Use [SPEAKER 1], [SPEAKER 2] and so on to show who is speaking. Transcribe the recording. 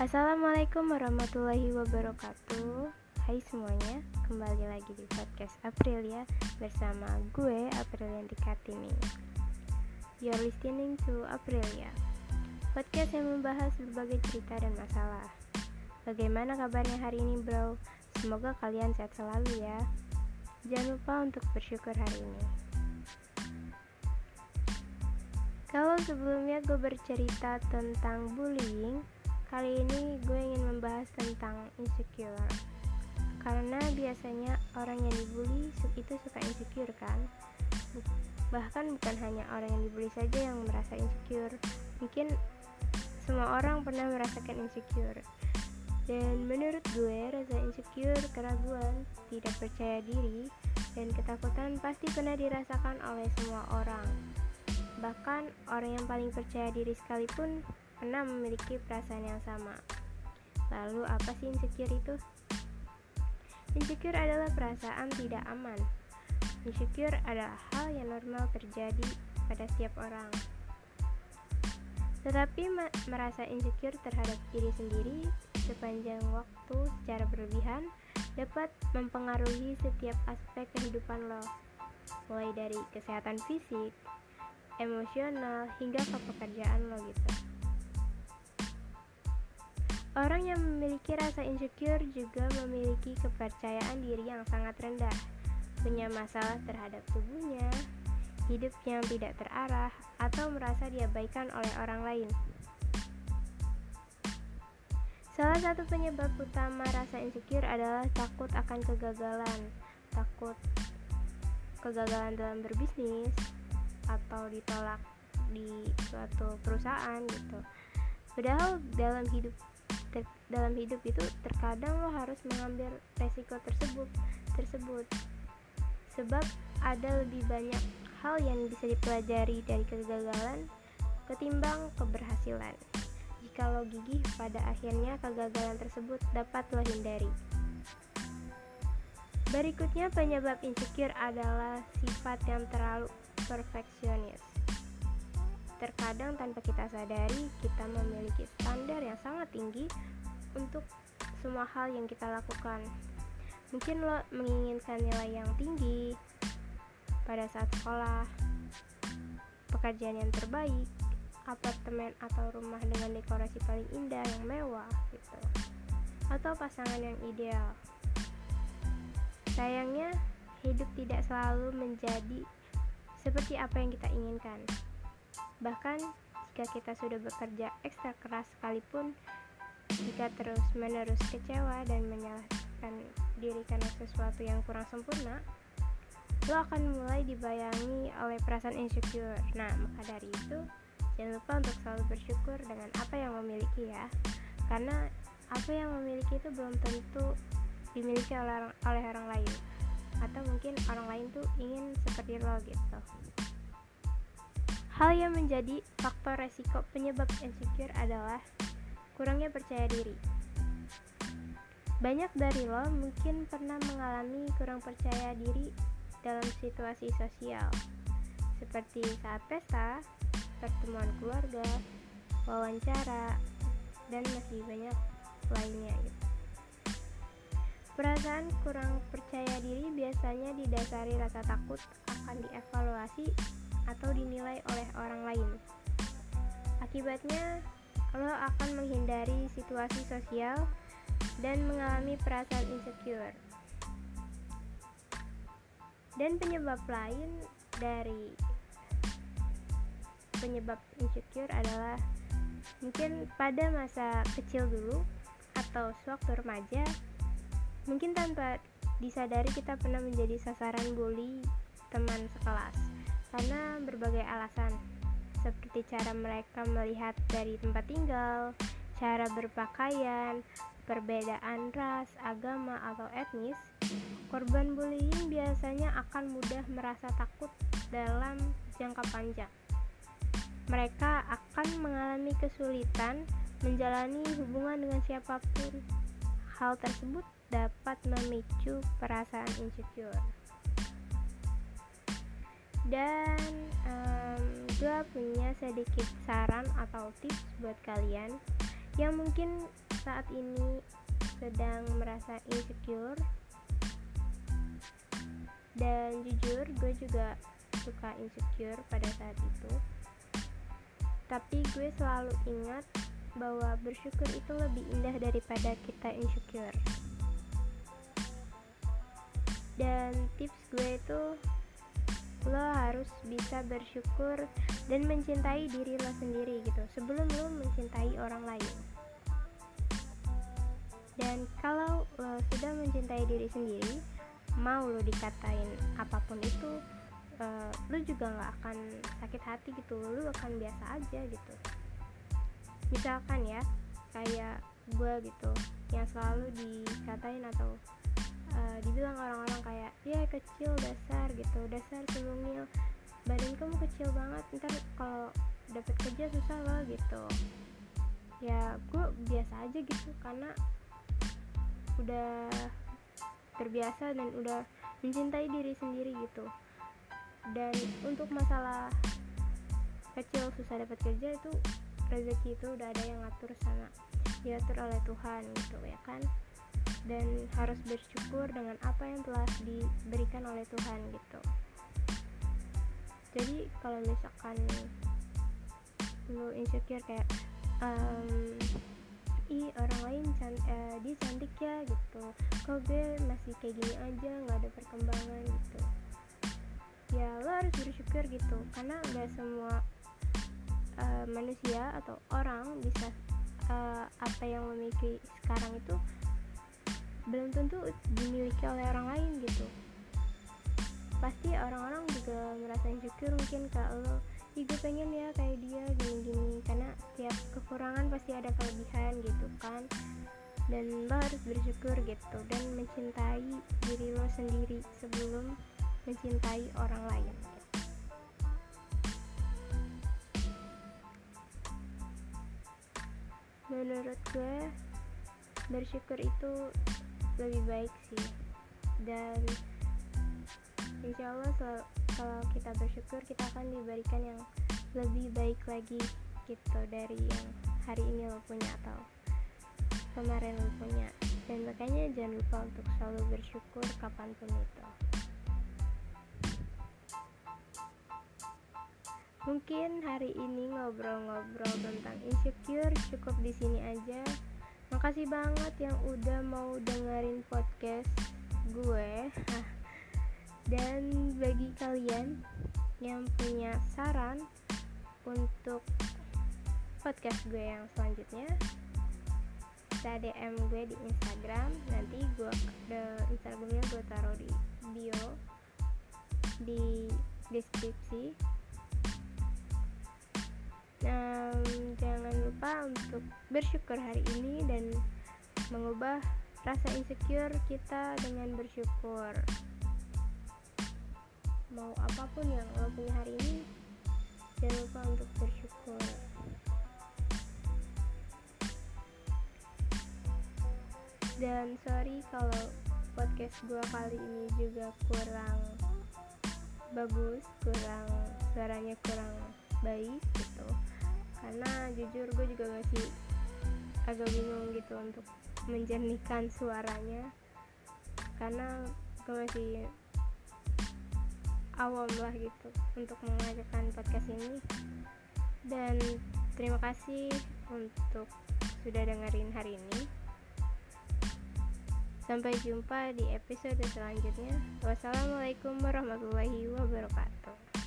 [SPEAKER 1] Assalamualaikum warahmatullahi wabarakatuh. Hai semuanya, kembali lagi di podcast Aprilia Bersama gue Aprilianti Kartini You're listening to Aprilia Podcast yang membahas berbagai cerita dan masalah. Bagaimana kabarnya hari ini bro? Semoga kalian sehat selalu ya. Jangan lupa untuk bersyukur hari ini. Kalau sebelumnya gue bercerita tentang bullying, kali ini gue ingin membahas tentang insecure. Karena biasanya orang yang dibully itu suka insecure kan? Bahkan bukan hanya orang yang dibully saja yang merasa insecure. Mungkin semua orang pernah merasakan insecure. Dan menurut gue, rasa insecure, keraguan, tidak percaya diri, dan ketakutan pasti pernah dirasakan oleh semua orang Bahkan orang yang paling percaya diri sekalipun pernah memiliki perasaan yang sama. Lalu apa sih insecure itu? Insecure adalah perasaan tidak aman. Insecure adalah hal yang normal terjadi pada setiap orang. Tetapi merasa insecure terhadap diri sendiri sepanjang waktu secara berlebihan dapat mempengaruhi setiap aspek kehidupan lo, mulai dari kesehatan fisik, emosional, hingga ke pekerjaan lo gitu. Orang yang memiliki rasa insecure juga memiliki kepercayaan diri yang sangat rendah, punya masalah terhadap tubuhnya, hidup yang tidak terarah, atau merasa diabaikan oleh orang lain. Salah satu penyebab utama rasa insecure adalah takut akan kegagalan, takut kegagalan dalam berbisnis, atau ditolak di suatu perusahaan gitu. Padahal dalam hidup dalam hidup itu terkadang lo harus mengambil resiko tersebut tersebut. Sebab ada lebih banyak hal yang bisa dipelajari dari kegagalan ketimbang keberhasilan. Jika lo gigih pada akhirnya kegagalan tersebut dapat lo hindari. Berikutnya penyebab insecure adalah sifat yang terlalu perfeksionis. Terkadang tanpa kita sadari, kita memiliki standar yang sangat tinggi untuk semua hal yang kita lakukan. Mungkin lo menginginkan nilai yang tinggi pada saat sekolah, pekerjaan yang terbaik, apartemen atau rumah dengan dekorasi paling indah yang mewah gitu. Atau pasangan yang ideal. Sayangnya, hidup tidak selalu menjadi seperti apa yang kita inginkan. Bahkan jika kita sudah bekerja ekstra keras sekalipun, jika terus-menerus kecewa dan menyalahkan diri karena sesuatu yang kurang sempurna, lo akan mulai dibayangi oleh perasaan insecure. Nah, maka dari itu, jangan lupa untuk selalu bersyukur dengan apa yang memiliki ya. Karena apa yang memiliki itu belum tentu dimiliki oleh orang, oleh orang lain atau mungkin orang lain tuh ingin seperti lo gitu hal yang menjadi faktor resiko penyebab insecure adalah kurangnya percaya diri banyak dari lo mungkin pernah mengalami kurang percaya diri dalam situasi sosial seperti saat pesta, pertemuan keluarga, wawancara, dan masih banyak lainnya. Perasaan kurang percaya diri biasanya didasari rasa takut akan dievaluasi atau dinilai oleh orang lain. Akibatnya, lo akan menghindari situasi sosial dan mengalami perasaan insecure. Dan penyebab lain dari penyebab insecure adalah mungkin pada masa kecil dulu atau sewaktu remaja Mungkin tanpa disadari kita pernah menjadi sasaran bully teman sekelas karena berbagai alasan seperti cara mereka melihat dari tempat tinggal, cara berpakaian, perbedaan ras, agama, atau etnis, korban bullying biasanya akan mudah merasa takut dalam jangka panjang. Mereka akan mengalami kesulitan menjalani hubungan dengan siapa pun. Hal tersebut dapat memicu perasaan insecure dan um, gue punya sedikit saran atau tips buat kalian yang mungkin saat ini sedang merasa insecure. Dan jujur gue juga suka insecure pada saat itu. Tapi gue selalu ingat bahwa bersyukur itu lebih indah daripada kita insecure. Dan tips gue itu lo harus bisa bersyukur dan mencintai diri lo sendiri gitu sebelum lo mencintai orang lain. Dan kalau lo sudah mencintai diri sendiri mau lo dikatain apa pun itu uh, lu juga nggak akan sakit hati gitu lu akan biasa aja gitu. Misalkan ya kayak gue gitu yang selalu dikatain atau uh, dibilang orang-orang kayak ya kecil dasar gitu. Dasar celungil badan kamu kecil banget ntar kalau dapet kerja susah loh gitu. Ya gue biasa aja gitu karena udah terbiasa dan udah mencintai diri sendiri gitu. Dan untuk masalah kecil susah dapat kerja itu rezeki itu udah ada yang ngatur sama diatur oleh Tuhan gitu ya kan dan harus bersyukur dengan apa yang telah diberikan oleh Tuhan gitu. Jadi kalau misalkan lu insecure kayak um, ih orang lain can uh, dia cantik ya gitu. Kok gue masih kayak gini aja nggak ada perkembangan gitu. Ya lo harus bersyukur gitu karena nggak semua uh, manusia atau orang bisa uh, apa yang memiliki sekarang itu belum tentu dimiliki oleh orang lain gitu. Pasti orang-orang juga merasa insecure mungkin kalau Ih gue pengen ya kayak dia gini-gini. Karena setiap kekurangan pasti ada kelebihan gitu kan. Dan lo harus bersyukur gitu Dan mencintai diri lo sendiri sebelum mencintai orang lain. Menurut gue bersyukur itu lebih baik sih. Dan insya Allah kalau kita bersyukur kita akan diberikan yang lebih baik lagi gitu dari yang hari ini lo punya atau kemarin lo punya. Dan makanya jangan lupa untuk selalu bersyukur kapan pun itu. Mungkin hari ini ngobrol-ngobrol tentang insecure cukup di sini aja. Makasih banget yang udah mau dengerin podcast gue. Dan bagi kalian yang punya saran untuk podcast gue yang selanjutnya, bisa DM gue di Instagram. Nanti gue the Instagramnya gue taruh di bio di deskripsi um, jangan lupa untuk bersyukur hari ini dan mengubah rasa insecure kita dengan bersyukur. Mau apa pun yang lo punya hari ini jangan lupa untuk bersyukur. Dan sorry kalau podcast gue kali ini juga kurang bagus kurang suaranya kurang baik gitu karena jujur gue juga masih agak bingung gitu untuk menjernihkan suaranya. Karena gue masih awam lah gitu untuk mengajarkan podcast ini. Dan terima kasih untuk sudah dengerin hari ini. Sampai jumpa di episode selanjutnya. Wassalamualaikum warahmatullahi wabarakatuh